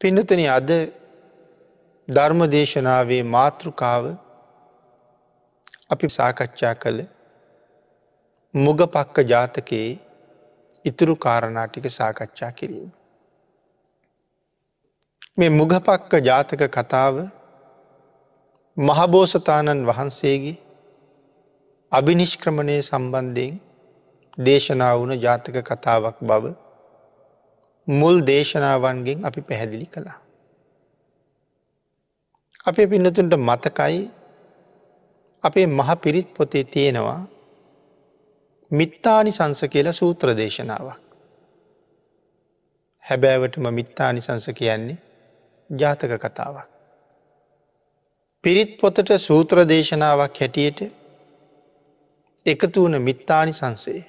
පිනතන අද ධර්ම දේශනාවේ මාතෘකාව අපි සාකච්ඡා කළ මුග පක්ක ජාතකයේ ඉතුරු කාරණාටික සාකච්ඡා කිරීම. මේ මුගපක්ක ජාතක කතාව මහබෝසතාණන් වහන්සේගේ අභිනිෂ්ක්‍රමණය සම්බන්ධයෙන් දේශනා වුණ ජාතක කතාවක් බව මුල් දේශනාවන්ගෙන් අපි පැහැදිලි කළා. අපේ පින්නතුන්ට මතකයි අපේ මහ පිරිත් පොතේ තියෙනවා මිත්තානි සංස කියල සූත්‍ර දේශනාවක්. හැබෑවටම මිත්තානි සංස කියන්නේ ජාතක කතාවක්. පිරිත් පොතට සූත්‍ර දේශනාවක් හැටියට එකතු වන මිත්තානි සංසේ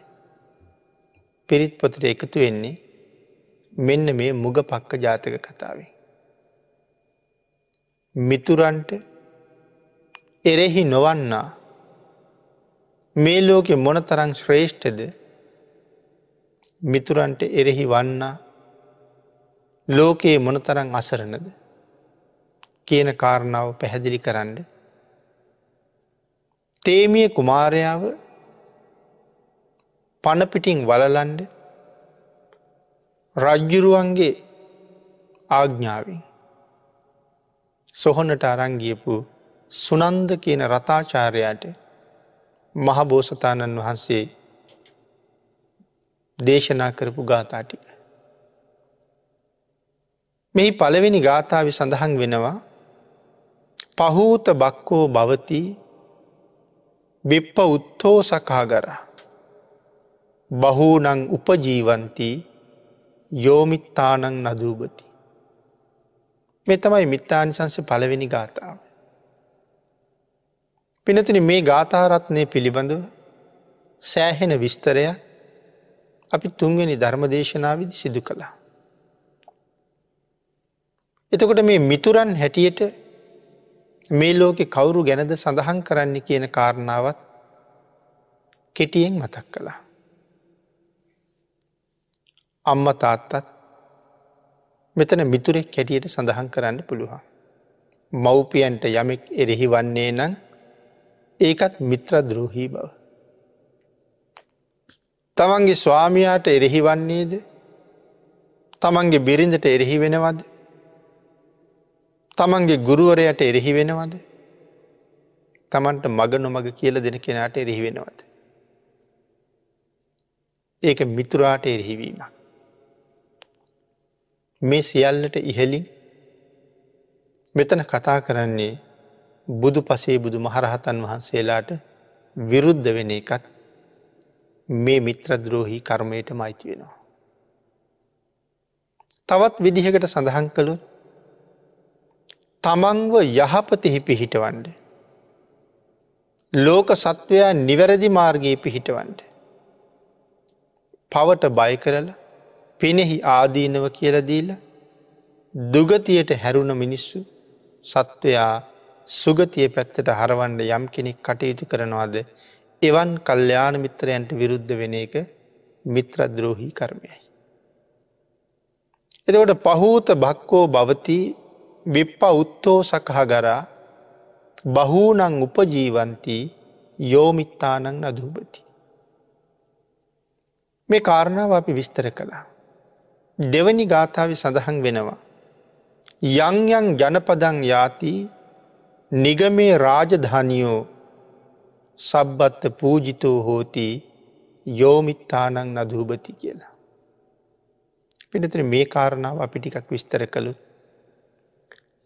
පිරිත් පොතට එකතු වෙන්නේ මෙන්න මේ මුග පක්ක ජාතක කතාවේ. මිතුරන්ට එරෙහි නොවන්නා මේ ලෝකෙ මොන තරං ශ්‍රේෂ්ඨද මිතුරන්ට එරෙහි වන්නා ලෝකයේ මොන තරං අසරණද කියන කාරණාව පැහැදිලි කරන්න. තේමිය කුමාරයාව පණපිටිං වලලන්ඩ රජ්ජුරුවන්ගේ ආග්ඥාවෙන් සොහොනට අරංගියපු සුනන්ද කියන රතාචාරයට මහබෝසතාණන් වහන්සේ දේශනා කරපු ගාථාටික. මෙහි පළවෙනි ගාථාව සඳහන් වෙනවා පහූත බක්කෝ භවති බිප්ප උත්තෝ සකාගර බහූනං උපජීවන්ති යෝමිත්තානං නදූපති. මෙ තමයි මිත්තානිසංස පළවෙනි ගාථාව. පිනතින මේ ගාථාරත්නය පිළිබඳව සෑහෙන විස්තරය අපි තුන්වෙනි ධර්මදේශනාවිදි සිදු කළා. එතකොට මේ මිතුරන් හැටියට මේ ලෝකෙ කවුරු ගැනද සඳහන් කරන්න කියන කාරණාවත් කෙටියෙන් මතක් කළා. අම්ම තාත්තත් මෙතන මිතුරෙක් හැටියට සඳහන් කරන්න පුළුවන්. මව්පියන්ට යමෙක් එරෙහි වන්නේ නම් ඒකත් මිත්‍ර දෘහී බව. තමන්ගේ ස්වාමියාට එරෙහි වන්නේද තමන්ගේ බිරිඳට එරෙහි වෙනවද තමන්ගේ ගුරුවරයට එරෙහි වෙනවද තමන්ට මග නොමග කියල දෙන කෙනාට එරෙහි වෙනවද. ඒක මිතුරාට එරෙහිවීමක්. මේ සියල්ලට ඉහෙලින් මෙතන කතා කරන්නේ බුදු පසේ බුදු මහරහතන් වහන්සේලාට විරුද්ධ වෙන එකත් මේ මිත්‍රද්‍රෝහි කර්මයට මයිති වෙනවා. තවත් විදිහකට සඳහන් කළුත් තමන්ව යහපතිහි පිහිටවන්ඩ. ලෝක සත්වයා නිවැරදි මාර්ගයේ පිහිටවන්ට. පවට බය කරල පිනෙහි ආදීනව කියලදීල දුගතියට හැරුණ මිනිස්සු සත්වයා සුගතිය පැත්තට හරවන්ඩ යම් කෙනෙක් කටයුතු කරනවාද එවන් කල්්‍යාන මිත්‍රයන්ට විරුද්ධ වෙන එක මිත්‍රද්‍රෝහි කර්මයයි. එතකොට පහූත බක්කෝ භවති විප්ප උත්තෝ සකහගරා බහූනං උපජීවන්ති යෝමිත්තානං අදූපති. මේ කාරණාව අපි විස්තර කළා. දෙවනි ගාථාව සඳහන් වෙනවා. යංයං ජනපදං යාති නිගමේ රාජධානියෝ සබ්බත්ත පූජිතෝ හෝති යෝමිත්තානං නදූපති කියලා. පිනතන මේ කාරණාව අපි ටිකක් විස්තර කළුත්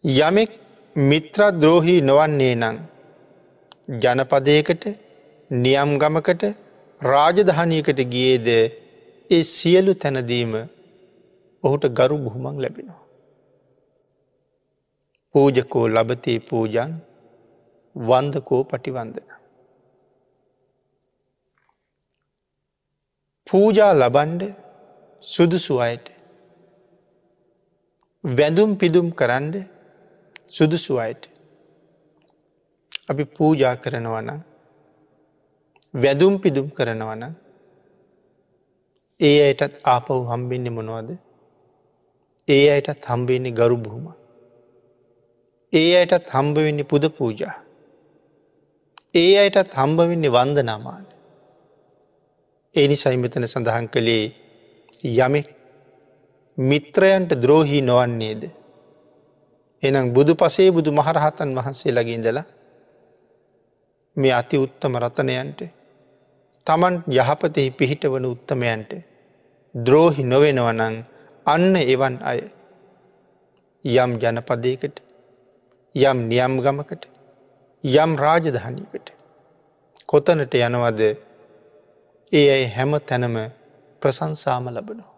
යමෙක් මිත්‍රද්‍රෝහී නොවන්නේ නං ජනපදයකට නියම් ගමකට රාජධානයකට ගියේද ඒ සියලු තැනදීම ඔහුට ගරු බුහුමන් ලැබෙනවා. පූජකෝ ලබතේ පූජන් වන්දකෝ පටිවන්දන. පූජා ලබන්ඩ සුදුසු අයට වැඳුම් පිදුම් කරන්ඩ සුදුසු අයට. අපි පූජා කරනවන වැදුම් පිදුම් කරනවන ඒ අයටත් ආපව් හම්බින්න මොනවද ඒ අයටත් හම්බවෙන්නේ ගරු බොහොම. ඒ අයටත් හම්බවෙන්නේ පුද පූජා. ඒ අයටත් හම්බවෙන්නේ වන්ද නමාන. එනි සයිමතන සඳහන් කළේ යමෙක් මිත්‍රයන්ට ද්‍රෝහී නොවන්නේද. එනම් බුදු පසේ බුදු මහරහතන් වහන්සේ ලගින්දලා මේ අති උත්තම රතනයන්ට තමන් යහපතෙහි පිහිට වන උත්තමයන්ට ද්‍රෝහි නොවෙනවනං අන්න එවන් අය යම් ජනපදයකට යම් නියම් ගමකට යම් රාජධානීකට කොතනට යනවද ඒ අයි හැම තැනම ප්‍රසංසාම ලබනෝ.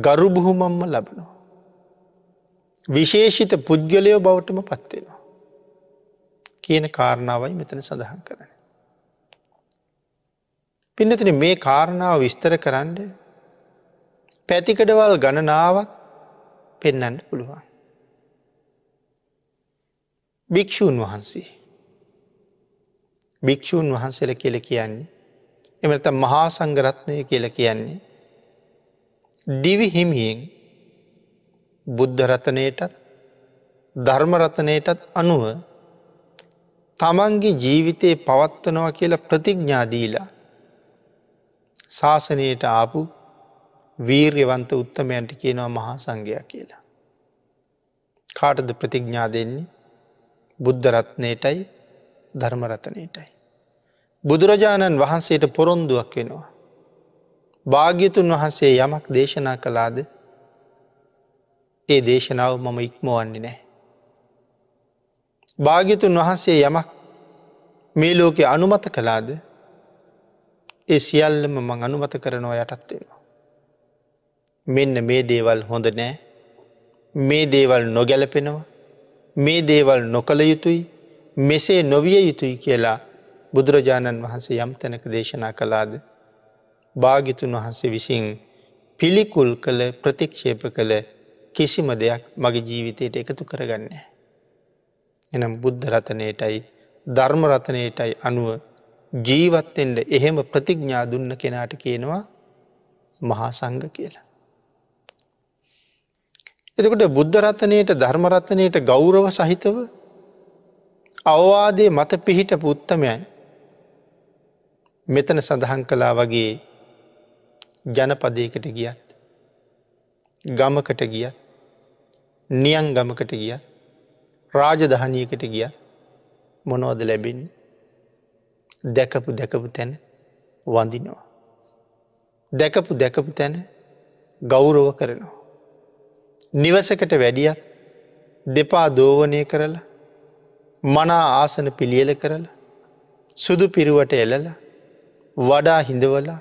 ගරු බුහුමම්ම ලබනෝ. විශේෂිත පුද්ගලයෝ බවටම පත්වෙනවා. කියන කාරණාවයි මෙතන සඳහන් කරන. පින්නතින මේ කාරණාව විස්තර කරන්න පැතිකඩවල් ගණනාවක් පෙන්නන්න පුළුවන්. භික්‍ෂූන් වහන්සේ. භික්‍ෂූන් වහන්සේල කියල කියන්නේ එමත මහා සංගරත්නය කියල කියන්නේ. දිවි හිමියෙන් බුද්ධරතනයටත් ධර්මරතනයටත් අනුව තමන්ගේ ජීවිතයේ පවත්වනවා කියලා ප්‍රතිඥ්ඥාදීලා ශාසනයට ආපු වීර්යවන්ත උත්තමයන්ට කියනවා මහා සංඝයා කියලා. කාටද ප්‍රතිඥ්ඥා දෙන්නේ බුද්ධරත්නයටයි ධර්මරතනයටයි. බුදුරජාණන් වහන්සේට පොරොන්දුවක් වෙනවා. භාග්‍යතුන් වහන්සේ යමක් දේශනා කළාද ඒ දේශනාව මම ඉක්මවන්නේ නෑ. භාග්‍යතුන් වහන්සේ යමක් මේ ලෝකෙ අනුමත කළාද ඒ සියල්ලම මං අනුමත කරනවා යටත්වෙනවා. මෙන්න මේ දේවල් හොඳ නෑ මේ දේවල් නොගැලපෙනවා මේ දේවල් නොකළ යුතුයි මෙසේ නොවිය යුතුයි කියලා බුදුරජාණන් වහන්සේ යම් තැනක දේශනා කළාද භාගිතුන් වහන්සේ විසින් පිළිකුල් කළ ප්‍රතික්ෂේප කළ කිසිම දෙයක් මගේ ජීවිතයට එකතු කරගන්න. එනම් බුද්ධ රතනයටයි ධර්මරතනයටයි අනුව ජීවත්තෙන්ට එහෙම ප්‍රතිඥා දුන්න කෙනාට කියනවා මහා සංග කියලා. එතකොට බුද්ධරත්නයට ධර්මරත්නයට ගෞරව සහිතව අවවාදය මත පිහිට පුත්තමයන් මෙතන සඳහන් කලා වගේ ජනපදයකට ගියත් ගමකට ගිය නියන් ගමකට ගිය රාජධානයකට ගිය මොනෝද ලැබෙන් දැකපු දැකපු තැන වඳිනවා. දැකපු දැකපු තැන ගෞරව කරනවා. නිවසකට වැඩියත් දෙපා දෝවනය කරලා මනා ආසන පිළියල කරලා සුදු පිරුවට එලලා වඩා හිඳවලා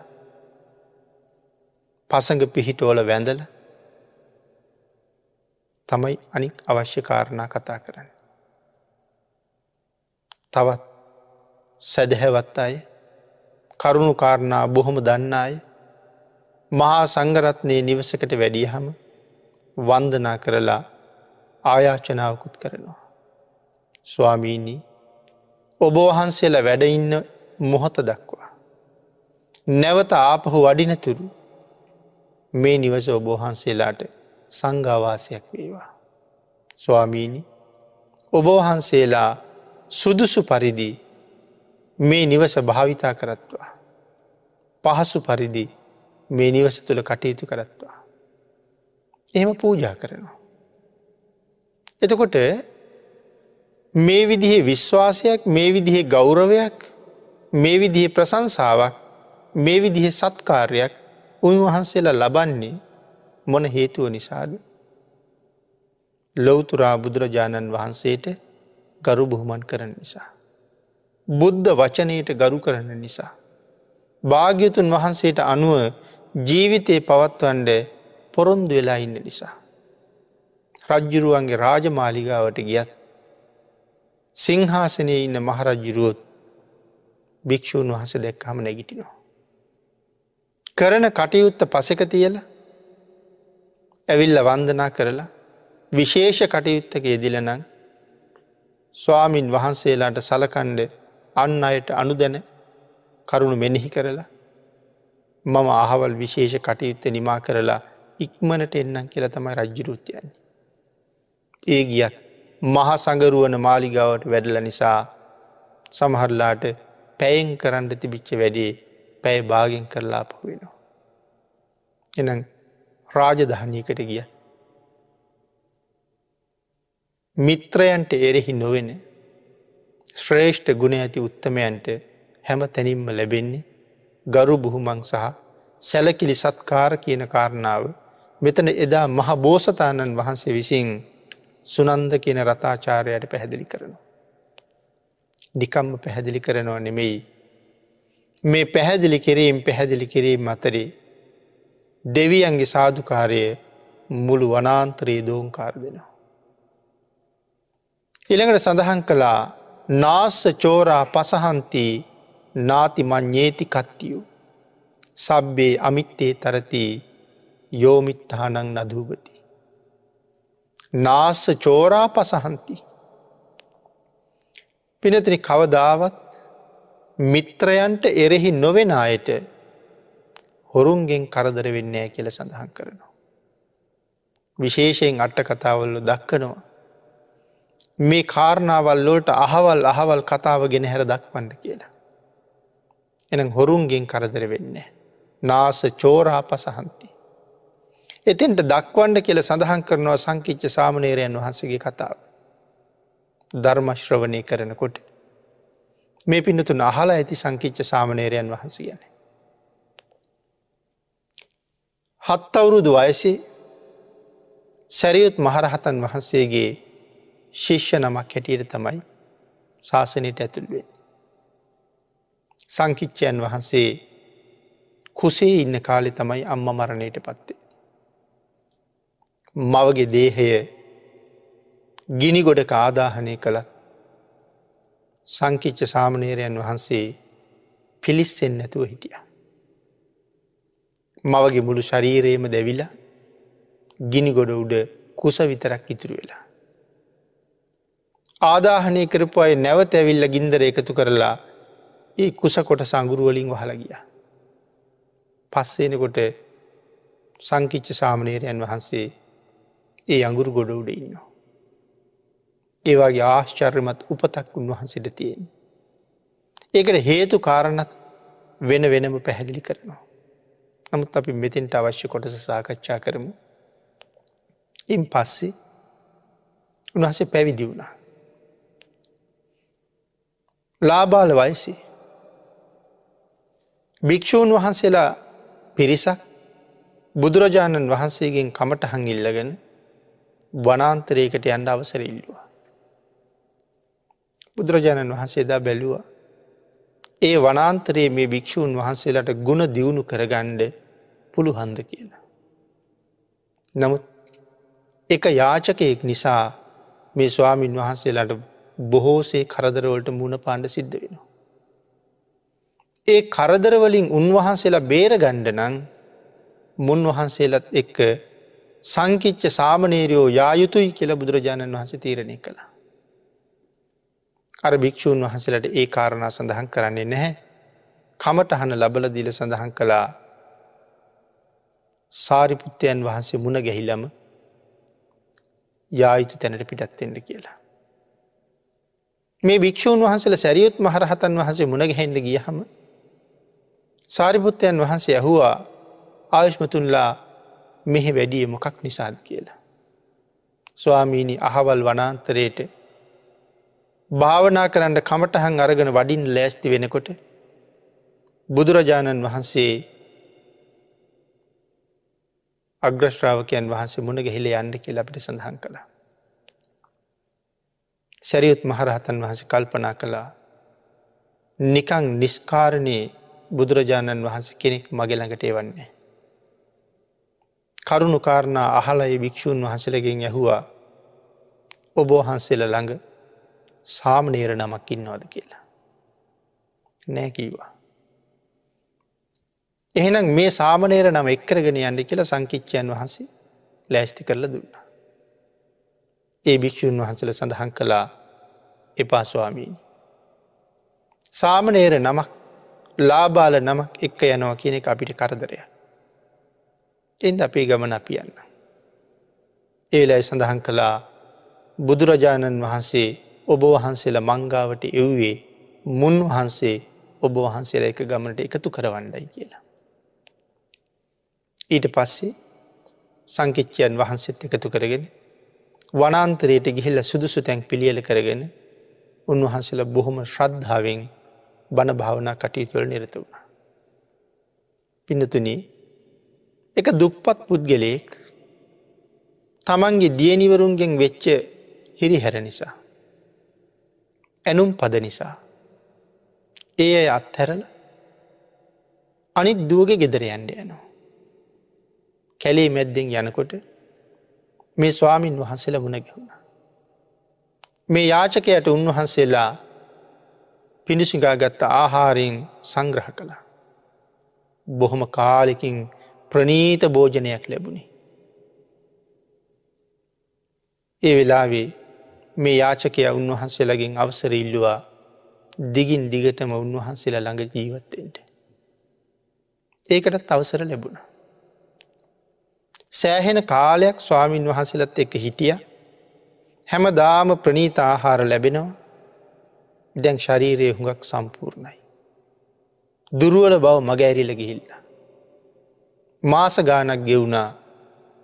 පසඟ පිහිටෝල වැඳල තමයි අනික් අවශ්‍ය කාරණා කතා කරන්න. තවත් සැදැහැවත් අය කරුණු කාරණා බොහොම දන්නාය මහා සංගරත්නය නිවසකට වැඩියහම වන්දනා කරලා ආයාචනාවකුත් කරනවා. ස්වාමීණී ඔබවහන්සේලා වැඩඉන්න මොහොත දක්වා. නැවත ආපහු වඩිනතුරු මේ නිවස ඔබවහන්සේලාට සංඝාවාසයක් වේවා. ස්වාමීණි ඔබවහන්සේලා සුදුසු පරිදි මේ නිවස භාවිතා කරත්වා. පහසු පරිදි මේ නිවස තුළ කටයුතු කරත්වා. එහෙම පූජා කරනවා. එතකොට මේ විදිහේ විශ්වාසයක් මේ විදිහේ ගෞරවයක් මේ විදිහේ ප්‍රසංසාවක් මේ විදිහ සත්කාරයක් උන්වහන්සේලා ලබන්නේ මොන හේතුව නිසාද. ලොවතුරා බුදුරජාණන් වහන්සේට ගරු බොහොමන් කරන නිසා. බුද්ධ වචනයට ගරු කරන නිසා. භාග්‍යතුන් වහන්සේට අනුව ජීවිතය පවත්වන්ඩ පොරොන්දු වෙලා ඉන්න නිසා. රජ්ජුරුවන්ගේ රාජමාලිගාවට ගියත් සිංහාසනය ඉන්න මහරජ්ජුරුවොත් භික්‍ෂූන් වහස දැක්කහම නැගිටිනවා. කරන කටයුත්ත පසක තියල ඇවිල්ල වන්දනා කරලා විශේෂ කටයුත්තක යෙදිලනං ස්වාමින් වහන්සේලාට සලකණ්ඩ අන්න අයට අනු දැන කරුණු මෙනෙහි කරලා මම අහවල් විශේෂ කටයුත්ත නිමා කරලා ඉක්මනට එන්නම් කියලා තමයි රජ්ජුරුත්යන්නේ. ඒ ගියත් මහ සඟරුවන මාලිගාවට වැඩල නිසා සමහරලාට පැයෙන් කරන්න තිබිච්ච වැඩේ පැය භාගෙන් කරලා පහු වෙනවා. එනම් රාජධානීකට ගිය. මිත්‍රයන්ට එරෙහි නොවෙන ශ්‍රේෂ්ඨ ගුණ ඇති උත්තමයන්ට හැම තැනින්ම ලැබෙන්නේ ගරු බුහුමං සහ සැලකිලි සත්කාර කියන කාරණාව මෙතන එදා මහ බෝසතාණන් වහන්සේ විසින් සුනන්ද කියන රතාචාරයට පැහැදිලි කරනවා. නිකම්ම පැහැදිලි කරනවා නෙමෙයි. මේ පැහැදිලි කිරීම් පැහැදිලි කිරීම් අතරේ දෙවියන්ගේ සාධකාරය මුළු වනාන්තරයේ දෝංකාර දෙනවා. ඉළඟට සඳහන් කළා නාස්ස චෝරා පසහන්ති නාති මං්ඥේති කත්තියු. සබ්බේ අමිත්තේ තරති යෝමිත්තහනං නදූපති. නාස්ස චෝරා පසහන්ති. පිනතිනි කවදාවත් මිත්‍රයන්ට එරෙහි නොවෙන අයට හොරුන්ගෙන් කරදර වෙන්නෑ කියල සඳහන් කරනවා. විශේෂයෙන් අට්ට කතාවල්ල දක්කනවා. මේ කාරණාවල්ලෝට අහවල් අහවල් කතාව ගෙන හැර දක්වන්න කියලා. එන හොරුන්ගෙන් කරදර වෙන්න. නාස චෝරා පසහන්ති. එතින්ට දක්වන්ඩ කියල සඳහන් කරනවා සංකිච්ච සාමනේරයන් වහන්සගේ කතාව. ධර්මශ්‍රවනය කරනකොට. මේ පිනතු අහලා ඇති සංකිච්ච සාමනේරයන් වහන්ස ගැන. හත් අවුරුදු වයසේ සැරියුත් මහරහතන් වහන්සේගේ ශිෂ්‍ය නමක් හැටියට තමයි ශාසනයට ඇතුල්වෙන්. සංකිච්චයන් වහන්සේ කුසේ ඉන්න කාලෙ තමයි අම්ම මරණයට පත්තේ. මවගේ දේහය ගිනි ගොඩ කාදාහනය කළත් සංකිච්ච සාමනේරයන් වහන්සේ පිලිස්සෙන් නැතුව හිටිය. මවගේ මුළු ශරීරයම දැවිලා ගිනි ගොඩ උඩ කුස විතරක් ඉතුරු වෙලා. ආදාහනය කරපු අය නැවත ඇවිල්ල ගින්දර එකතු කරලා ඒ කුස කොට සංගුරුවලින් වහලගිය. පස්සේනකොට සංකිච්ච සාමනේරයන් වහන්සේ ඒ අඟුරු ගොඩ උඩ ඉන්නවා. ඒවාගේ ආශ්චර්යමත් උපතක් උන්වහන්සිට තියෙන්. ඒකට හේතු කාරණත් වෙන වෙනම පැහැදිලි කරනවා. නමුත් අපි මෙතින්ට අවශ්‍ය කොටස සාකච්ඡා කරමු. ඉන් පස්සේ උන්වහසේ පැවිදි වුණා. ලාබාල වයිසේ භික්‍ෂූන් වහන්සේලා පිරිසක් බුදුරජාණන් වහන්සේගෙන් කමට හංගිල්ලගෙන වනාන්තරයකට යන්ඩ අවසර ඉල්ලවා. බුදුරජාණන් වහන්සේදා බැලුව. ඒ වනාන්තරයේ මේ භික්‍ෂූන් වහන්සේලාට ගුණ දියුණු කරගණ්ඩ පුළු හන්ද කියන. නමුත් එක යාචකයෙක් නිසා මේ ස්වාමීන් වහන්සේලාට බොහෝසේ කරදරවලට මුණ පාණ්ඩ සිද්ධ වෙනවා. ඒ කරදරවලින් උන්වහන්සේලා බේර ගණ්ඩ නං මුන් වහන්සේලත් එක්ක සංකිච්ච සාමනේරයෝ යායුතුයි කියල බුදුරජාණන් වහස තීරණය කළා. අර භික්‍ෂූන් වහසලට ඒ කාරණා සඳහන් කරන්නේ නැහැ. කමටහන ලබල දිල සඳහන් කළා සාරිපුත්තයන් වහන්සේ මුණ ගැහිලම යායුතු තැනට පිටත්තෙන්ට කියලා. මේ භික්‍ෂූන් වහන්සල සැරියුත් මහරහතන් වහසේ මුණගැහෙන්ට ගියහම සාරිපුත්තයන් වහන්සේ ඇහුවා ආයුෂ්මතුන්ලා මෙහෙ වැඩිය මොකක් නිසාද කියලා. ස්වාමීණි අහවල් වනාන්තරයට භාවනා කරන්න කමටහන් අරගෙන වඩින් ලෑස්ති වෙනකොට බුදුරජාණන් වහන්සේ අග්‍රශ්‍රාවකයන් වහන්සේ මුණ ගෙහිල යන්න කිය අපිට සඳහන් කළා. සැරියුත් මහරහතන් වහස කල්පනා කළා නිකං නිස්කාරණයේ බුදුරජාණන් වහන්ස කෙනෙක් මගෙළඟට එවන්නේ. කරුණු කාරණා අහලයි භික්‍ෂූන් වහසලගෙන් ඇහුවා ඔබෝහන්සෙල ළඟ සාමනේර නමක් ඉන්නවාද කියලා. නෑකීවා. එහෙනම් මේ සාමනේර නම එක්කරගෙන යන්න කියලා සංකිච්චයන් වහන්සේ ලෑස්ති කරල දුන්න. ඒ භික්‍ෂූන් වහන්සල සඳහන් කළා එපා ස්වාමීණි. සාමනේර නමක් ලාබාල නමක් එක්ක යනවා කියන එක අපිට කරදරය. එන්ද අපේ ගමන අපියන්න. ඒලයි සඳහන් කළා බුදුරජාණන් වහන්සේ ඔබ වහන්සේලා මංගාවට එව්වේ මුන් වහන්සේ ඔබ වහන්සේලා එක ගමනට එකතු කරවණ්ඩයි කියලා. ඊට පස්සේ සංකිච්චයන් වහන්සේත් එකතු කරගෙන වනන්තරයට ගිහිල්ල සුදුසු තැන් පිළියල කරගෙන උන්වහන්සේලා බොහොම ශ්‍රද්ධාවෙන් බණ භාවනා කටයුතුවල නිරත වුණ. පිනතුන එක දුප්පත් පුද්ගලයෙක් තමන්ගේ දියනිවරුන්ගෙන් වෙච්ච හිරි හැර නිසා. ඇනුම් පද නිසා. ඒ අය අත්හැරල අනිත් දුවගේ ගෙදර යන්ඩ යනවා. කැලේ මැද්දෙන් යනකොට මේ ස්වාමීන් වහන්සේලා මුණ ගැවුණ. මේ යාචකයට උන්වහන්සේලා පිණිසිගා ගත්ත ආහාරයෙන් සංග්‍රහ කළා. බොහොම කාලෙකින් ප්‍රනීත භෝජනයක් ලැබුණි. ඒ වෙලාවේ මේ යාචකය උන්වහන්සේලගින් අවසර ඉල්ලවා දිගින් දිගටම උන්වහන්සේලා ළඟ ජීවත්තෙන්ට. ඒකටත් අවසර ලැබුණ. සෑහෙන කාලයක් ස්වාමීන් වහන්සේලත් එක හිටිය හැම දාම ප්‍රනීත ආහාර ලැබෙනවා දැන් ශරීරය හුඟක් සම්පූර්ණයි. දුරුවල බව මගඇරිල ගිහිල්ල. මාස ගානක් ගෙවුණා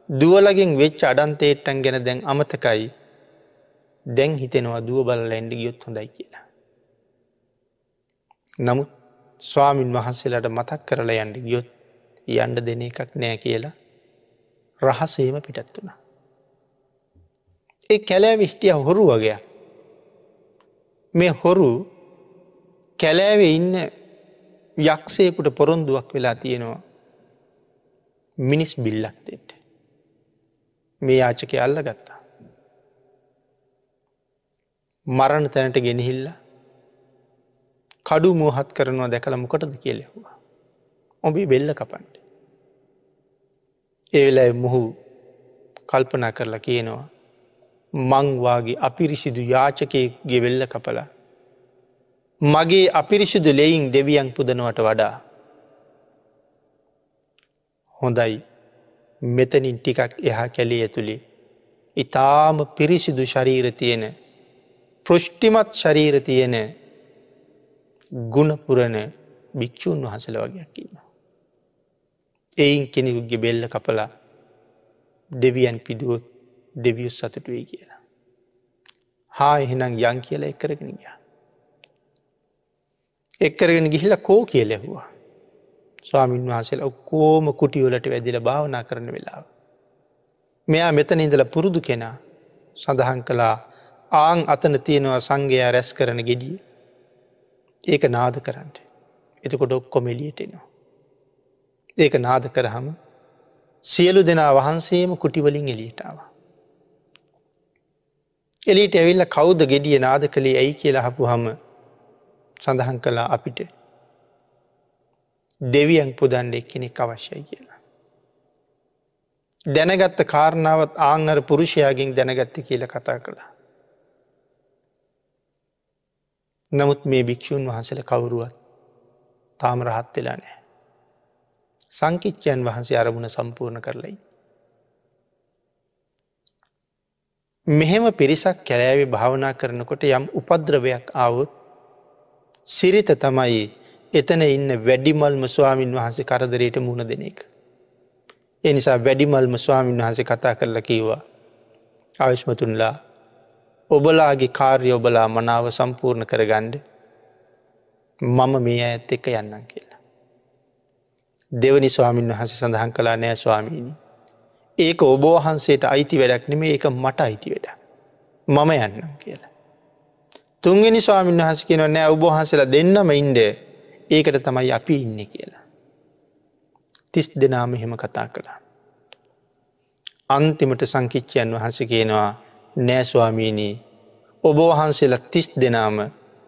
දුවලගෙන් වෙච්ච අඩන්තේට්ටන් ගැන දැන් අමතකයි දැන් හිතෙනවා දුව බල ලැන්ඩි ගියොත් හොඳයි කියලා. නමුත් ස්වාමින් වහන්සේලාට මතක් කරලා යන්ඩ ගියොත් යන්ඩ දෙන එකක් නෑ කියලා රහසේම පිටත් වුණ. ඒ කැලෑ විහිටිය හොරු වගේ මේ හොරු කැලෑවෙ ඉන්න යක්ෂයකුට පොරොන්දුවක් වෙලා තියෙනවා මිනිස් බිල්ලක්තෙට මේ යාචක අල්ල ගත්තා. මරණ තැනට ගෙනහිල්ල කඩු මෝහත් කරනවා දැකළ මොකටද කියලෙහවා. ඔබේ බෙල්ල කපන්ට. ඒවෙලයි මොහු කල්පනා කරලා කියනවා මංවාගේ අපිරිසිදු යාචකයගේ වෙල්ල කපලා. මගේ අපිරිසිදු ලෙයින් දෙවියන් පුදනවට වඩා. හොඳයි මෙතනින් ටිකක් එහා කැලිය ඇතුළි. ඉතාම පිරිසිදු ශරීර තියෙන පෘෂ්ටිමත් ශරීර තියෙන ගුණපුරණ භික්‍ෂූන් වහසල වගේයක් ඉන්න. එයින් කෙනෙකුගේ බෙල්ල කපලා දෙවියන් පිදුවොත් දෙවියුස් සතුටුවේ කියලා. හා එහෙනම් යං කියලා එක්කරගෙන ගිය. එක්කරගෙන ගිහිල කෝ කියලෙහවා. ස්වාමීන් වහසල ඔක්කෝම කුටියවලට වැදිල භාවනා කරන වෙලාව. මෙයා මෙතන ඉඳල පුරුදු කෙනා සඳහන් කළා ආං අතන තියෙනවා සංඝයා රැස් කරන ගෙඩිය ඒක නාද කරන්නට එතකොට ඔක්කොම එලියටෙනවා. ඒක නාද කරහම සියලු දෙනා වහන්සේම කුටිවලින් එලියටාව. එලිට ඇවිල්ල කෞද ගෙඩිය නාද කළේ ඇයි කියලා හපු හම සඳහන් කළා අපිට දෙවියන් පුදන්ඩ එක්කෙනෙක් අවශ්‍යයි කියලා. දැනගත්ත කාරණාවත් ආංගර පුරුෂයාගෙන් දැනගත්ත කියල කතා කළා. නමුත් මේ භික්‍ෂූන් වහසල කවුරුවත් තාම රහත් වෙලා නෑ. සංකිච්චයන් වහන්සේ අරමුණ සම්පූර්ණ කරලයි. මෙහෙම පිරිසක් කැලෑවි භාවනා කරනකොට යම් උපද්‍රවයක් ආවුත් සිරිත තමයි එතන ඉන්න වැඩිමල්ම ස්වාමීන් වහන්සේ කරදරයට මුණ දෙන එක. එනිසා වැඩිමල්ම ස්වාමීන් වහන්සේ කතා කරලා කීවා ආවිශ්මතුන්ලා ඔබලාගේ කාර්ය ඔබලා මනාව සම්පූර්ණ කරගණ්ඩ මම මේ ඇත් එක යන්නම් කියලා. දෙවනි ස්වාමීන් වහන්සේ සඳහන් කලා නෑ ස්වාමීණි. ඒක ඔබෝහන්සේට අයිති වැඩක් නෙමේ ඒක මට අයිති වැඩ. මම යන්නම් කියලා. තුන්ගෙන ස්වාමීන් වහස කියන නෑ ඔබහන්සලා දෙන්නම ඉන්ඩ ඒකට තමයි අපි ඉන්න කියලා. තිස් දෙනාම හෙම කතා කළා. අන්තිමට සංකිච්චයන් වහන්ස කියනවා නෑස්වාමීනී ඔබ වහන්සේලා තිස් දෙනාම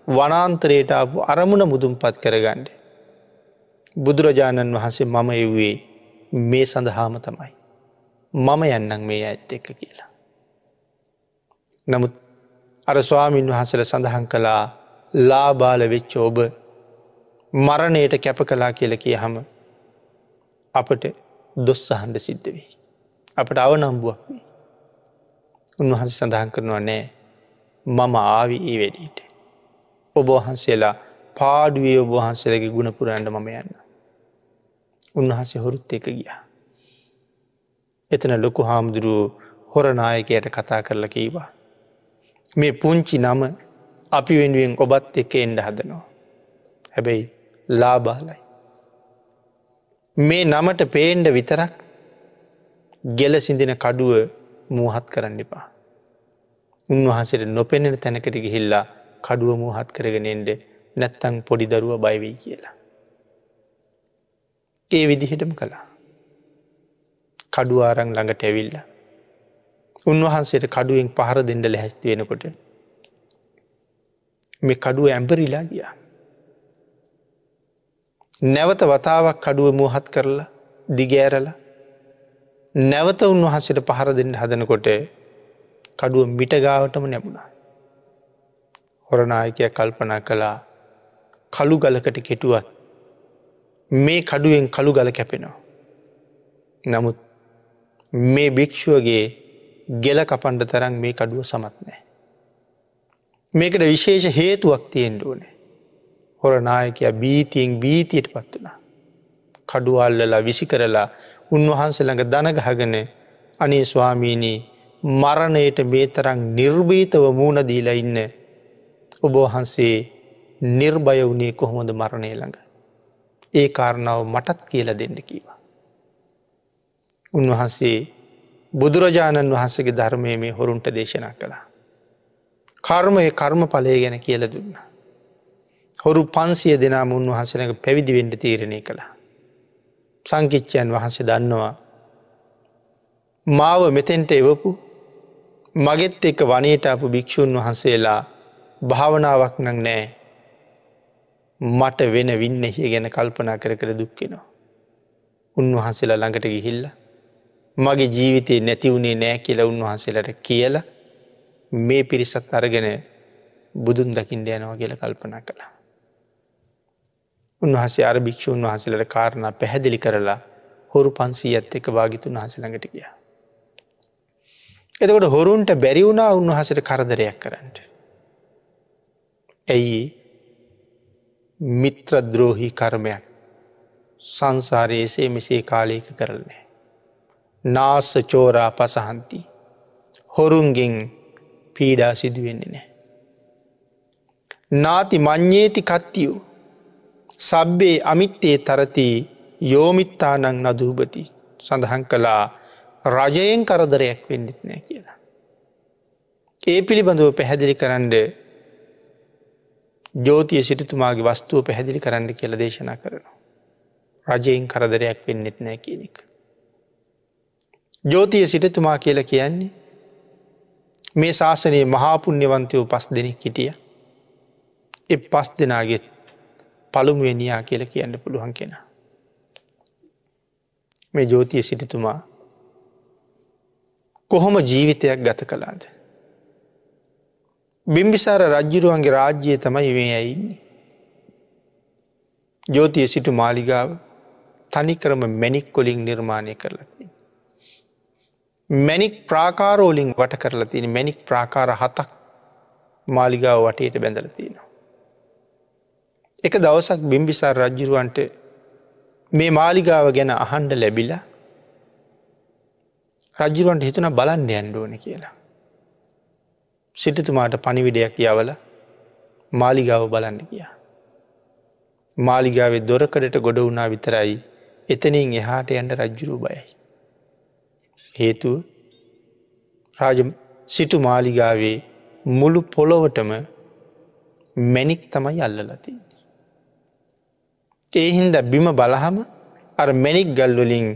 වනාන්තරයට අප අරමුණ මුදුම් පත් කරගණ්ඩ. බුදුරජාණන් වහන්සේ මම එව්වේ මේ සඳහාම තමයි. මම යන්නන් මේ ඇත්ත එක කියලා. නමුත් අර ස්වාමීන් වහන්සල සඳහන් කළා ලාබාල වෙච්ච ඔබ මරණයට කැප කලා කියල කිය හම අපට දොස් සහන්ඩ සිද්ධ වේ. අපට අව නම්බුවක් වේ. උන්වහන්සේ සඳහන් කරනවා නෑ මම ආවි ඒ වැඩීට. ඔබහන්සේලා පාඩුවේ ඔබහන්සේලගේ ගුණපුරන්ට මම යන්න. උන්වහන්සේ හොරුත් එක ගියා. එතන ලොකු හාමුදුරුව හොරනායකයට කතා කරල කීවා. මේ පුංචි නම අපි වෙනුවෙන් ඔබත් එක එන්ඩ හදනවා. හැබැයි ලාබාලයි. මේ නමට පේන්ඩ විතරක් ගෙල සිඳින කඩුව මූහත් කරන්න එපා. උන්වහන්සේට නොපෙනෙන තැනකට ගිහිල්ලා කඩුව මූහත් කරගෙනෙන්ට නැත්තං පොඩි දරුව බයිවී කියලා. ඒ විදිහටම කළා. කඩුවාරං ළඟට ඇවිල්ල. උන්වහන්සේට කඩුවෙන් පහර දෙඩ ලැහැස්ති වෙනකොට මේ කඩුව ඇම්පරිලා ගියා. නැවත වතාවක් කඩුව මුවහත් කරලා දිගෑරල නැවත උන්වහසට පහර දෙන්න හදනකොට කඩුව මිටගාවටම නැබුණා. හොරනායකය කල්පනා කළා කළු ගලකට කෙටුවත් මේ කඩුවෙන් කළු ගල කැපෙනවා. නමුත් මේ භික්‍ෂුවගේ ගෙල කපන්ඩ තරන් මේ කඩුව සමත් නෑ. මේකට විශේෂ හේතුවක් තියෙන්ට ඕනේ. හොර නායකය බීතියෙන් බීතියට පත් වනා. කඩුවල්ලලා විසි කරලා උන්වහන්සළඟ දනගහගන අනේ ස්වාමීනී මරණයට මේ තරං නිර්භීතව මූුණ දීලා ඉන්න ඔබහන්සේ නිර්භය වුණේ කොහොමද මරණය ළඟ. ඒ කාරණාව මටත් කියල දෙන්න කීවා. උන්වහන්සේ බුදුරජාණන් වහන්සගේ ධර්මය මේ හොරුන්ට දේශනා කළා. කර්මය කර්ම පලය ගැන කියල දුන්නා. හොරු පන්සිය දෙනා උන්වහන්සනක පැවිදිවෙන්ඩ තීරණය කළා. සංකිච්චයන් වහන්සේ දන්නවා. මාව මෙතෙන්ට එවපු මගෙත් එක වනයට අපපු භික්‍ෂූන් වහන්සේලා භාවනාවක් නං නෑ මට වෙන වින්නහිය ගැන කල්පනා කර කර දුක්කෙනවා. උන්වහන්සේලා ළඟට ගිහිල්ල මගේ ජීවිතය නැතිවුණේ නෑ කියලා උන්වහන්සේලට කියල මේ පිරිසත් අරගෙන බුදුන් දකිින්ට යනවා කියල කල්පනා කළා. උන්වහසේ අර භික්‍ෂූන් වහසලට කාරණ පැහැදිලි කරලා හොරු පන්සී ඇත් එක භාගිතුන් වහසළඟට ගිය. එතකොට හොරුන්ට බැරිවුණා උන්වහසට කරදරයක් කරන්නට. ඇයි මිත්‍රද්‍රෝහි කර්මයක් සංසාරයේසේ මෙසේ කාලයක කරලනෑ. නාස චෝරා පසහන්ති හොරුන්ගෙන් පීඩා සිදුවෙන්නේ නෑ. නාති මං්්‍යේති කත්තියූ සබ්බේ අමිත්තේ තරති යෝමිත්තානං නදූපති සඳහන් කළා රජයෙන් කරදරයක් වෙන්නෙත් නෑ කියලා. ඒ පිළිබඳව පැහැදිලි කරන්න ජෝතිය සිටිතුමාගේ වස්තුව පැහැදිලි කරන්න කියල දේශනා කරනවා. රජයෙන් කරදරයක් වෙන්නෙත් නෑ කියනෙක්. ජෝතිය සිටතුමා කියල කියන්නේ මේ ශාසනයේ මහාපුුණ්‍යවන්තයෝ පස් දෙනෙක් හිටිය එ පස් දෙනාගෙත් පළුමුුවනියා කියල කියන්න පුළුවන් කෙන. මේ ජෝතිය සිටිතුමා කොහොම ජීවිතයක් ගත කලාද. බිම්බිසාර රජ්ජිරුවන්ගේ රාජ්‍යය තමයි මේ ඇයින්නේ. ජෝතිය සිටු මාලිගාව තනිකරම මැනික් කොලින් නිර්මාණය කරලතින්. මැනික් ප්‍රාකාරෝලින් වට කරලා තියෙන මැනික් ප්‍රාකාර හතක් මාලිගාව වටයට බැඳලතිනවා. එක දවසක් බිම්බිසාර රජ්ජුරුවන්ට මේ මාලිගාව ගැන අහන්ඩ ලැබිලා රජ්ජුරුවන්ට හිතුන බලන්න ඇන්ඩුවන කියලා. සිටතුමාට පනිවිඩයක් යවල මාලිගාව බලන්න කියා. මාලිගාවේ දොරකඩට ගොඩ වුණා විතරයි එතනින් එහාට යන්ට රජ්ජුරු බයයි. හේතුව රාජ සිටු මාලිගාවේ මුළු පොළොවටම මැනික් තමයි අල්ලලතිී. ඒ හින්ද බිම බලහම අර මැනික් ගල්වලින්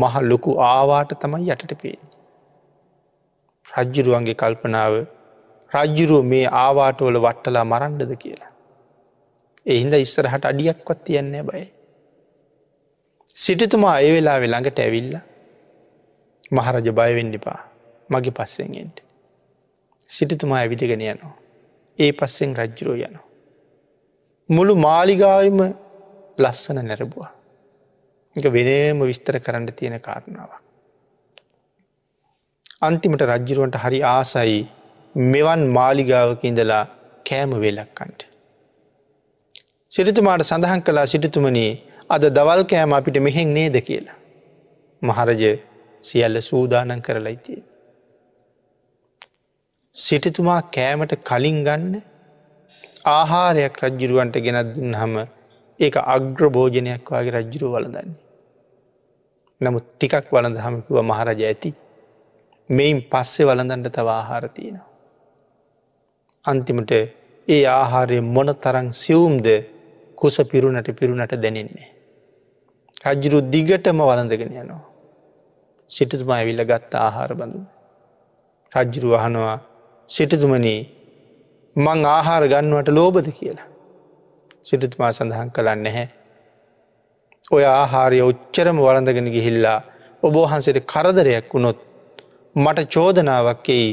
මහ ලොකු ආවාට තමයි යටට පේෙන්. රජ්ජුරුවන්ගේ කල්පනාව රජ්ජුරුව මේ ආවාටවල වට්ටලා මරන්ඩද කියලා. එහින්ද ඉස්සරහට අඩියක්වත් තියන්නේ බයි. සිටිතුමා ඒ වෙලා වෙළඟට ඇවිල්ල මහරජ බයවෙන්ඩිපා මගේ පස්සෙන්ෙන්ට. සිටිතුමා ඇවිදිගෙන යනවා. ඒ පස්සෙන් රජ්ජුරෝ යනවා. මුළු මාලිගාවම ලස්සන නැරබවා. එක වෙනම විස්තර කරන්න තියෙන කාරණාව. අන්තිමට රජ්ජරුවන්ට හරි ආසයි මෙවන් මාලිගාවක ඉඳලා කෑම වෙලක්කන්ට. සිරිතුමාට සඳහන් කලා සිටිතුමනී අද දවල් කෑම අපිට මෙහෙන් නේද කියලා. මහරජ සියල්ල සූදානන් කරලයිතිය. සිටිතුමා කෑමට කලින් ගන්න ආහාරයක් රජ්ජිරුවන්ට ගෙනත් දුන්න හම ඒක අග්‍රභෝජනයක් වගේ රජ්ජුරු වලදන්නේ. නමුත් ටිකක් වලඳ හමකිව මහරජ ඇති මෙයින් පස්සෙ වලඳන්ට තව ආහාරතියනවා. අන්තිමට ඒ ආහාරය මොන තරං සියුම්ද කුස පිරුණට පිරුණට දැනෙන්නේ. රජ්ජුරු දිගටම වලඳගෙන යනවා. සිටතුමා ඇවිල්ල ගත්ත ආහාර බඳු. රජ්ජුරු අහනවා සිටතුමනී මං ආහාර ගන්නවට ලෝබද කියලා. සිටතුමා සඳහන් කළන්න හැ. ඔය ආහාරය උච්චරම වලඳගෙන ගිහිල්ලා ඔබෝහන්සට කරදරයක් වුණොත් මට චෝදනාවක්කෙයි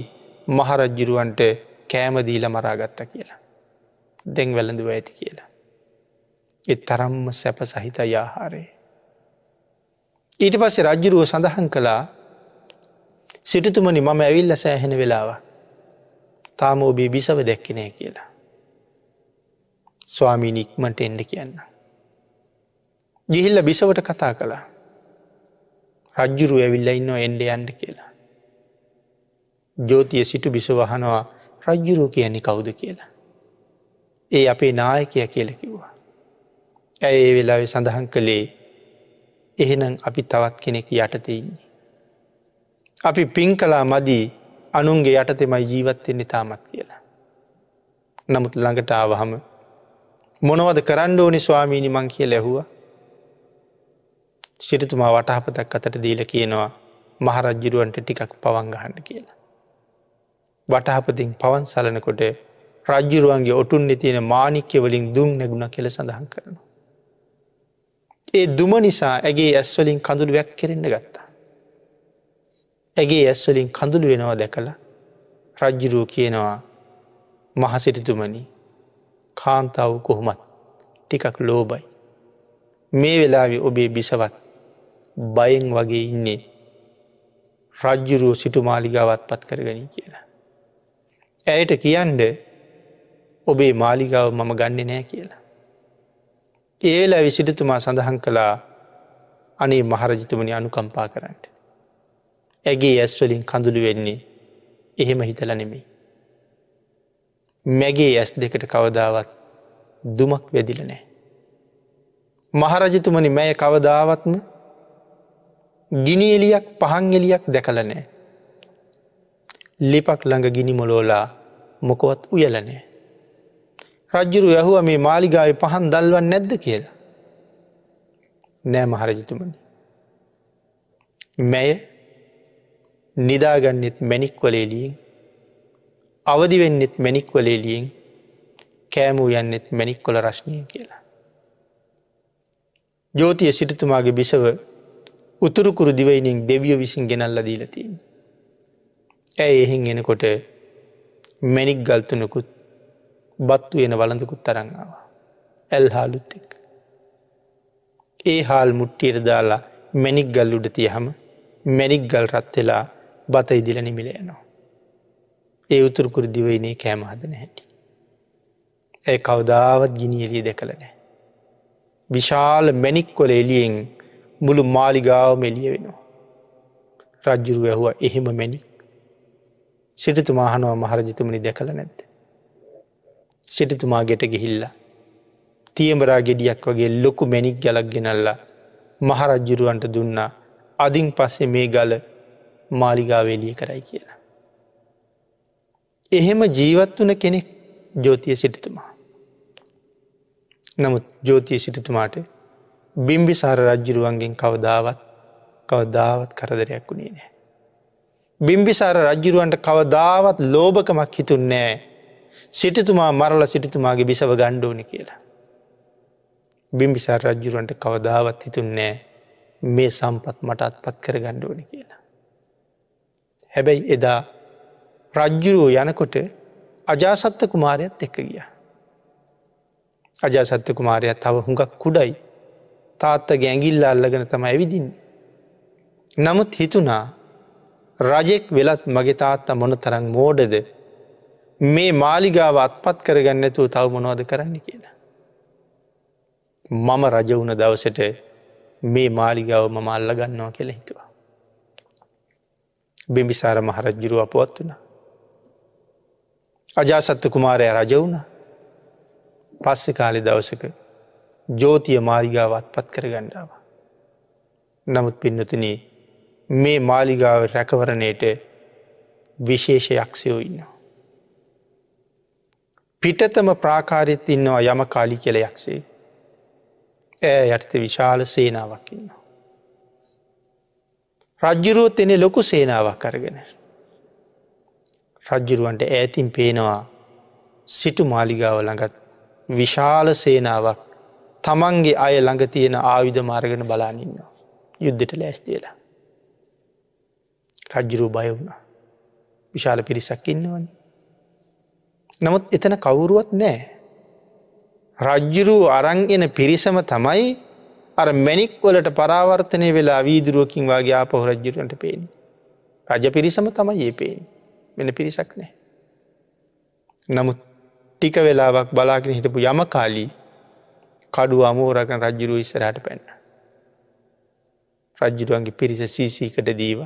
මහරජ්ජිරුවන්ට කෑමදීල මරාගත්ත කියලා. දෙං වැළඳුව ඇති කියලා. එත් තරම්ම සැප සහිත යාහාරය. ඊට පස්සේ රජ්ජුරුව සඳහන් කළා සිටතුමනි මම ඇවිල්ල සෑහෙන වෙලාව තාම ඔබේ බිසව දැක්කිනය කියලා. ස්වාමී නික්මට එන්ඩ කියන්න. ගිහිල්ල බිසවට කතා කළා රජ්ජුරු ඇවිල්ල ඉන්න එන්ඩ යන්ඩ කියලා. ජෝතිය සිටු බිසවහනවා රජ්ජුරුව කියන්නේ කවුද කියලා. ඒ අපේ නායකය කියල කිව්වා. ඇය ඒ වෙලාවෙ සඳහන් කළේ එහෙනම් අපි තවත් කෙනෙක් යටතඉන්නේ. අපි පින් කලා මදී අනුන්ගේ යටතෙමයි ජීවත්වෙන්නේ තාමත් කියලා. නමුත් ළඟට ආවහම මොනවද කරන්න ඕනි ස්වාමීනි මං කිය ලැහුව සිරිතුමා වටහපතක් අතට දීල කියනවා මහරජ්ජිරුවන්ට ටිකක් පවංගහන්න කියලා. වටහපතින් පවන් සලනකොට රජ්ජුරුවන්ගේ ඔටුන් තියෙන මානික්‍ය වලින් දුම් නැගුණ කෙල සඳහන් කරනවා. ඒ දුම නිසා ඇගේ ඇස්වලින් කඳුළු වැැක් කෙරෙන්න්න ගත්තා. ඇගේ ඇස්වලින් කඳුළු වෙනවා දැකලා රජ්ජුරුව කියනවා මහසිරිතුමනි කාන්තාව කොහොමත් ටිකක් ලෝබයි. මේ වෙලාවෙ ඔබේ බිසවත් බයෙන් වගේ ඉන්නේ රජ්ජුරුව සිටු මාලිගාවත් පත් කරගනී කියලා. ඇයට කියන්ඩ ඔබේ මාලිගාව මම ගන්න නෑ කියලා. ඒලා විසිටතුමා සඳහන් කළා අනේ මහරජතුමනි අනුකම්පා කරන්නට. ඇගේ ඇස්වලින් කඳුළු වෙන්නේ එහෙම හිතල නෙමේ. මැගේ ඇස් දෙකට කවදාවත් දුමක් වෙදිල නෑ. මහරජතුමනි මැය කවදාවත්ම ගිනිඑලියක් පහංගෙලියක් දැකල නෑ. ලිපක් ළඟ ගිනි මොලෝලා මොකොවත් උයලනෑ. රජ්ජුරු යහුව මේ මාලිගාව පහන් දල්වන් නැද්ද කියලා. නෑ මහරජතුමනි. මැය නිදාගන්නෙත් මැනික් වලේලියෙන් අවදිවෙන්නෙත් මැනික් වලේලියෙන් කෑමූ යන්නෙත් මැනික් කොල රශ්නය කියලා. ජෝතිය සිටතුමාගේ බිසව උතුරුකුරු දිවයිනින් දෙවිය විසින් ගෙනල්ල දීලතින්. ඇය එහෙන් එනකොට මැනික් ගල්තුනකුත් බත්තු වෙන වලඳකුත් තරංගාව. ඇල් හාලුත් එක්. ඒ හාල් මුට්ටියට දාලා මැනික් ගල් උඩ තියහම මැනික් ගල් රත් වෙලා බත ඉදිල නිමිලයනවා. ඒ උතුරකුරු දිවයිනේ කෑම හදන හැටි. ඇ කවදාවත් ගිනිියලිය දෙකලනෑ. විශාල මැනික්කොල එලියෙන් මුළු මාලිගාවම එලිය වෙනවා. රජ්ජුරු ඇහුව එහෙම මැනික් සිටිතුමාහනවා මහරජතුමනි දැකළ නැත්ත. සිටිතුමා ගෙට ගිහිල්ල. තියමරා ගෙඩියක් වගේ ලොකු මැනික් ගලක් ගෙනල්ලා මහරජ්ජුරුවන්ට දුන්නා අදින් පස්සේ මේ ගල මාලිගාවේලිය කරයි කියලා. එහෙම ජීවත් වන කෙනෙක් ජෝතිය සිටිතුමා. නමුත් ජෝතිය සිටිතුමාට බිම්බිසාර රජ්ජුරුවන්ගෙන් කවදාවත් කවදාවත් කරදරයක් වුණේ නෑ. බිම්බිසාර රජ්ජුරුවන්ට කවදාවත් ලෝභකමක් හිතුන්නෑ සිටිතුමා මරල සිටිතුමාගේ බිසව ගණ්ඩෝනි කියලා. බිම්බිසාර රජ්ජුරුවන්ට කවදාවත් හිතුන්නෑ මේ සම්පත් මටත් පත් කර ගණ්ඩෝනි කියලා. හැබැයි එදා රජ්ජුරුව යනකොට අජාසත්ත කුමාරයත් එක්ක ගිය. අජාසත්ත කුමාරයක් තව හුඟක් කුඩයි තාත්ත ගැඟිල්ල අල්ලගෙන තම ඇවිදින්න. නමුත් හිතුනා රජෙක් වෙලත් මගේ තාත්තා මොන තරං මෝඩද මේ මාලිගාව අත්පත් කරගන්නතුව තව මොනවද කරන්න කියලා. මම රජ වුණ දවසට මේ මාලිගාව මම අල්ල ගන්නවා කියල හිතුවා. බිම්බිසාර මහරජ්ජුරු අපවත් වුණ. අජාසත්ත කුමාරය රජ වුණ පස්සෙ කාලි දවසක ජෝතිය මාලිගාවත් පත් කර ගණ්ඩාව. නමුත් පින්නතන මේ මාලිගාව රැකවරණයට විශේෂ යක්ෂයෝ ඉන්නවා. පිටතම ප්‍රාකාරයත් ඉන්නවා යම කාලි කෙල යක්ෂේ. ඇ යටත විශාල සේනාවක්කින්න. රජ්ජුරුවත් එනෙ ලොකු සේනාවක් කරගෙන. රජ්ජුරුවන්ට ඇතින් පේනවා සිටු මාලිගාව ළඟත් විශාල සේනාවක් තමන්ගේ අය ළඟ තියෙන ආවිධ මාර්ගන බලානින්න යුද්ධට ලෑස්තිේලා. රජ්ජුරුව බය වුණ විශාල පිරිසක් ඉන්නවන. නමුත් එතන කවුරුවත් නෑ රජ්ජුරු අරං එන පිරිසම තමයි අර මැනික් වලට පරාවර්තනය වෙලා වීදුරුවකින් වගේ ආපහු රජ්ජුරන්ට පේෙන්. රජ පිරිසම තමයි ඒ පේෙන් වෙන පිරිසක් නෑ. නමුත් ටික වෙලාවක් බලාගෙන හිටපු යම කාලී කඩු අමෝරකන රජ්ජුරුව ඉස්සරහට පැන්න. රජ්ජුරුවන්ගේ පිරිස සීසීකට දීව.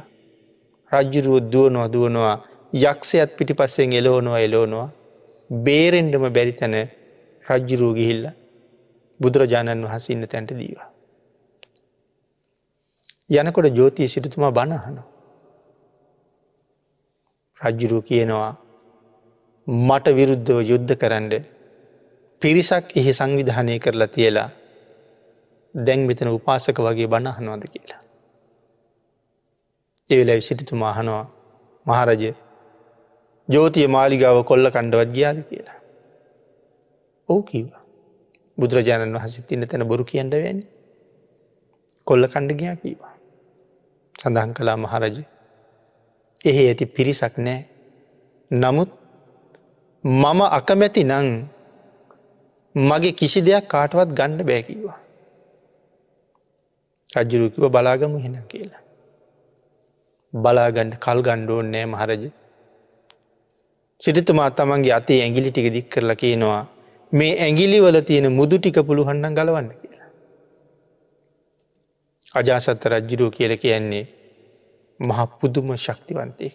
රජ්ජුරුව දුවනවා දුවනවා යක්ෂයත් පිටි පස්සෙන් එලෝනවා එලෝනවා බේරෙන්ඩම බැරිතැන රජ්ජුරූ ගිහිල්ල බුදුරජාණන් වහස ඉන්න තැන්ට දීවා. යනකොට ජෝතිය සිටතුමා බණහන. රජ්ජුරූ කියනවා මට විරුද්ධව යුද්ධ කරන්න පිරිසක් එහි සංවිධානය කරලා තියලා දැන් මෙතන උපාසක වගේ බණහනවාද කියලා. එවෙලා සිටිතුමා අහනවා මහරජය ජෝතිය මාලිගාව කොල්ල කණ්ඩවත් ගියාද කියලා. ඔහු කීවා. බුදුරජාණන් වහසිත් ඉන්න තැන බොරු කියන්න වැනි. කොල්ල කණ්ඩගයා කීවා. සඳහන් කලා මහරජ. එහි ඇති පිරිසක් නෑ. නමුත් මම අකමැති නං මගේ කිසි දෙයක් කාටවත් ගණ්ඩ බෑකිවා. රජ්ජුරුකිව බලාගමු හෙන කියලා. බලාගණ්ඩ කල් ගණ්ඩුවන් නෑ මහරජ. සිරිතුමා තමන්ගේ අතේ ඇගිලි ටික දික් කරලා කියනවා මේ ඇගිලිවල තියෙන මුදු ටික පුළුහන්න ගලවන්න කියලා. අජාසත්ත රජ්ජිරුව කියල කියන්නේ මහ පුදුම ශක්තිවන්තය.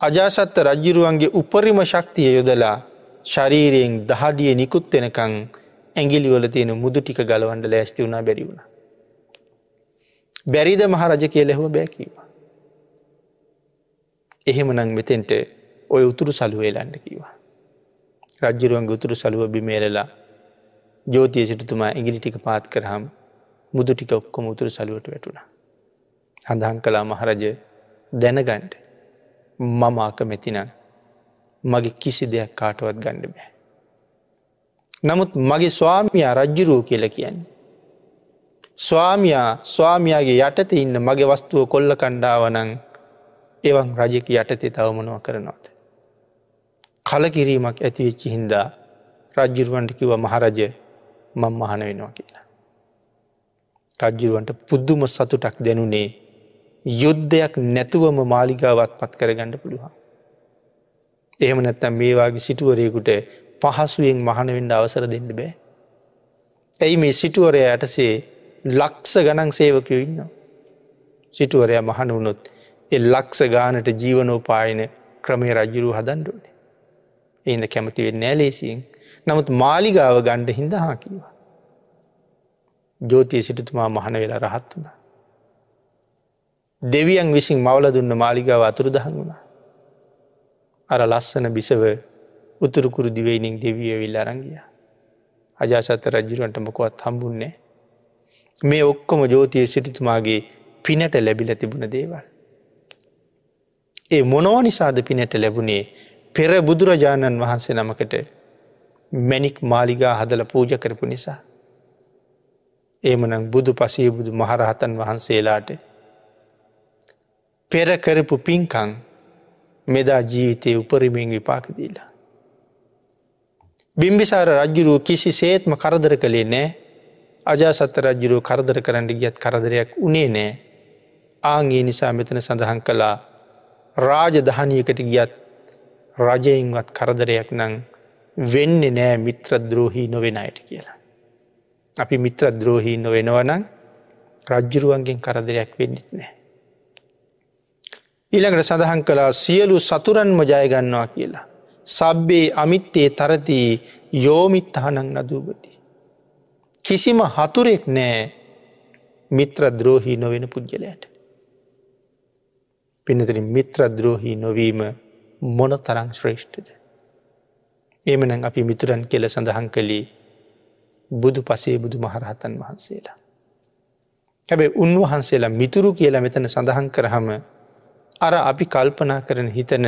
අජාසත්ත රජ්ජිරුවන්ගේ උපරිම ශක්තිය යොදලා ශරීරයෙන් දහඩිය නිකුත් වෙනකං ඇගිලිවල තියෙන මුදු ටික ගලවන්ඩ ලෑස්ති වුණා බැරි වුණ. බැරිද මහරජ කිය ලැහුව බෑකිවා. එහෙම නං මෙතෙන්ට ඔය උතුරු සලුවේලන්න කිවා. රජ්ජරුවන් ගුතුරු සලුව බිමේලලා ජෝතිය සිටතුමා ඉගිලි ටික පාත් කරහම් මුදු ටික ඔක්කොම උතුරු සලුවට වැටුණ. හඳහන් කලා මහරජ දැනගන්ට මම අකමැතිනන් මගේ කිසි දෙයක් කාටවත් ගණ්ඩ බෑ. නමුත් මගේ ස්වාමියයා රජ්ජුරූ කියල කියන්නේ. ස්වාමයා ස්වාමයාගේ යටත ඉන්න මගේ වස්තුව කොල්ල කණ්ඩාවනං එවන් රජෙක යටතේ තවමනව කරනවාද. කලකිරීමක් ඇතිවෙච්චි හින්දා රජ්ජුරුවන්ට කිව මහරජ මං මහන වෙනවා කියලා. රජ්ජුරුවන්ට පුද්දුම සතුටක් දෙනුනේ යුද්ධයක් නැතුවම මාලිගාවත් පත් කරගණඩ පුළුවන්. එහෙම නැත්තම් මේවාගේ සිටුවරයකුට පහසුවෙන් මහනවෙන්ඩ අවසර දෙන්න බෑ. ඇයි මේ සිටුවරය යටසේ ලක්ස ගනන් සේවකයෝ ඉන්න. සිටුවරය මහන වුණොත් එ ලක්ස ගානට ජීවනෝපායන ක්‍රමය රජ්ජුරු හදන්ඩුවනේ. එහිද කැමතිවෙන්න නෑලේසියෙන් නමුත් මාලිගාව ගණ්ඩ හින්ද හා කිවා. ජෝතිය සිටතුමා මහන වෙලා රහත් වුණ. දෙවියන් විසින් මවල දුන්න මාලිගාව අතුරු දහන් වුණ. අර ලස්සන බිසව උතුරුකුරු දිවයිනින් දෙවිය විල් අරංගිය. අජාසත රජ්ජුරුවන්ට මොකොත් හම්බුන්නේ. මේ ඔක්කොම ජෝතිය සිටිතුමාගේ පිනට ලැබිල තිබුණ දේවල්. ඒ මොනෝ නිසාද පිනට ලැබුණේ පෙර බුදුරජාණන් වහන්සේ නමකට මැනික් මාලිගා හදල පූජ කරපු නිසා. ඒමනම් බුදු පසේ බුදු මහරහතන් වහන්සේලාට පෙර කරපු පින්කං මෙදා ජීවිතය උපරිමෙන් විපාකදීලා. බිම්බිසාර රජ්ජුරුව කිසි සේත්ම කරදර කළේ නෑ අජා සත්ත රජ්ජුරුව කරදර කරන්න ගියත් කරදරයක් උනේ නෑ ආගේ නිසා මෙතන සඳහන් කළා රාජ දහනයකට ගියත් රජයෙන්වත් කරදරයක් නං වෙන්න නෑ මිත්‍රද්‍රෝහී නොවෙන අයට කියලා. අපි මිත්‍රද්‍රෝහී නොවෙනවනං රජ්ජුරුවන්ගෙන් කරදරයක් වෙන්නෙත් නෑ. ඊළඟට සඳහන් කලා සියලු සතුරන්ම ජයගන්නවා කියලා. සබ්බේ අමිත්තේ තරති යෝමිත් අහනං නදූගති. කිසිම හතුරෙක් නෑ මිත්‍ර ද්‍රෝහී නොවෙන පුද්ගලයට. පිනතරින් මිත්‍ර ද්‍රෝහී නොවීම මොන තරං ශ්‍රේෂ්ඨද. එමනං අපි මිතුරන් කෙල සඳහන් කළේ බුදු පසේ බුදු මහරහතන් වහන්සේලා. හැබැ උන්වහන්සේලා මිතුරු කියලා මෙතන සඳහන් කරහම අර අපි කල්පනා කරන හිතන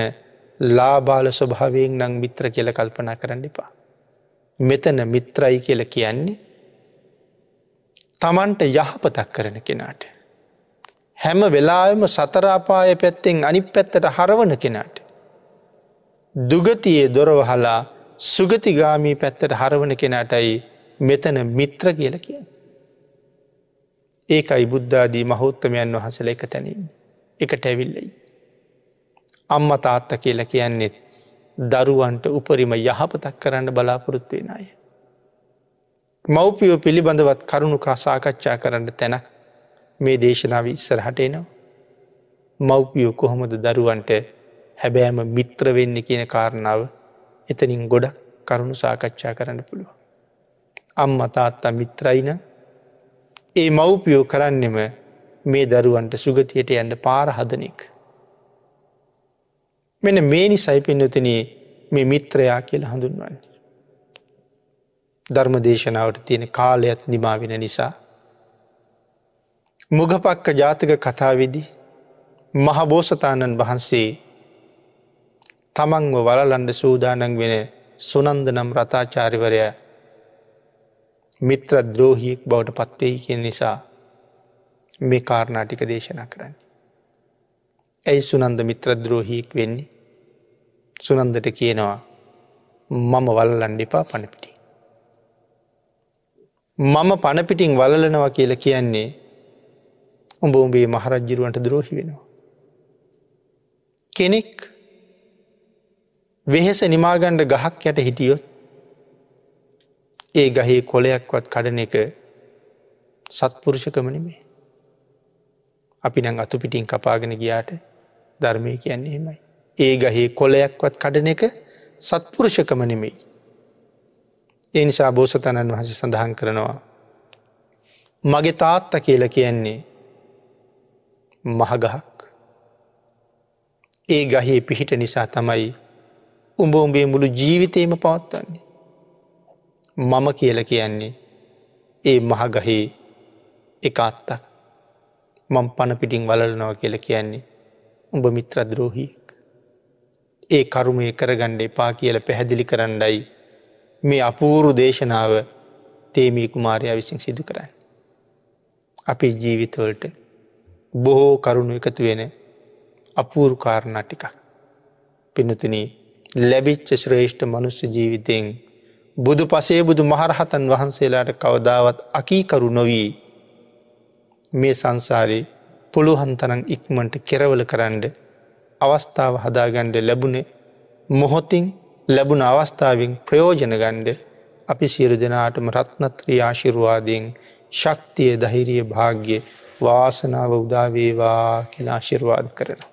ලාබාල ස්වභාවයෙන් නං මිත්‍ර කියල කල්පනා කරන්න එපා. මෙතන මිත්‍රයි කියල කියන්නේ තමන්ට යහපතක් කරන කෙනාට. හැම වෙලාම සතරාපාය පැත්තෙන් අනි පැත්තට හරවන කෙනාට. දුගතියේ දොරවහලා සුගතිගාමී පැත්තට හරවන කෙනාටයි මෙතන මිත්‍ර කියල කිය. ඒකයි බුද්ධාදී මහෞත්තමයන් වහසල එක තැනින් එකට ඇවිල්ලයි. අම්ම තාත්ත කියල කියන්නෙත් දරුවන්ට උපරිම යහපතක් කරන්න බලාපොරොත්තු වෙන අය. මව්පියෝ පිළිබඳවත් කරුණුකා සාකච්ඡා කරන්න තැන මේ දේශනාව ඉස්සරහට එනවා. මව්පියෝ කොහොමද දරුවන්ට හැබෑම මිත්‍ර වෙන්න කියන කාරණාව එතනින් ගොඩක් කරුණු සාකච්ඡා කරන්න පුළුව. අම්ම තාත්තා මිත්‍රයින ඒ මව්පියෝ කරන්නෙම මේ දරුවන්ට සුගතියට යන්න පාර හදනෙක්. මෙන මේ නිසයි පෙන්වතන මේ මිත්‍රයා කියල හඳුන්වන්නේ. ධර්ම දේශනාවට තියෙන කාලයත් නිමාවෙන නිසා. මුගපක්ක ජාතක කතාවිදි මහබෝසතාණන් වහන්සේ තමන්ව වලලන්ඩ සූදානන් වෙන සුනන්ද නම් රතාචාරිවරය මිත්‍ර ද්‍රෝහියෙක් බවට පත්වෙයි කිය නිසා මේ කාරණාටික දේශනා කරන්න. ඇයි සුනන්ද මිත්‍ර ද්‍රෝහියෙක් වෙන්නේ සුනන්දට කියනවා මම වල්ලන්ඩිපා පණපිටි. මම පණපිටිං වලලනවා කියල කියන්නේ උඹ උඹේ මහරජ්ජිරුවන්ට ද්‍රෝහි වෙනවා. කෙනෙක් වෙහෙස නිමාගණ්ඩ ගහක් යට හිටියොත් ඒ ගහේ කොලයක්වත් කඩන එක සත්පුරුෂකමනමේ. අපි නං අතු පිටින් කපාගෙන ගියාට ධර්මය කියන්නේ හෙමයි. ඒ ගහේ කොලයක්වත් කඩන එක සත්පුරුෂකම නෙමෙයි. ඒ නිසා බෝසතණන් වහස සඳහන් කරනවා. මගේ තාත්ත කියල කියන්නේ මහගහක්. ඒ ගහේ පිහිට නිසා තමයි උඹ උඹේ මුළු ජීවිතයම පවත්වන්නේ. මම කියල කියන්නේ ඒ මහගහේ එක අත්තක් මං පණ පිටිං වලනව කියල කියන්නේ උඹ මිත්‍රද්‍රෝහියෙක්. ඒ කරුමය කරගණ්ඩ එපා කියල පැහැදිලි කරන්නයි මේ අපූරු දේශනාව තේමී කුමාරයා විසින් සිදු කරන්න. අපේ ජීවිතවලට බොහෝ කරුණු එකතු වෙන අපූරු කාරණා ටිකක්. පිනතුන ලැබිච්ච ශ්‍රේෂ්ඨ මනුස්්‍ය ජීවිතයෙන් බුදු පසේ බුදු මහරහතන් වහන්සේලාට කවදාවත් අකීකරු නොවී මේ සංසාරයේ පුළුහන්තරන් ඉක්මට කෙරවල කරන්න අවස්ථාව හදාගණ්ඩ ලැබුණේ මොහොතින් ලැබුණ අවස්ථාවෙන් ප්‍රයෝජන ගණ්ඩ අපි සියරු දෙනාටම රත්නත්‍රී ආශිරවාදයෙන් ශක්තිය දහිරිය භාග්‍ය වාසනාව උදාවේවා කෙන ආශිර්වාද කරන.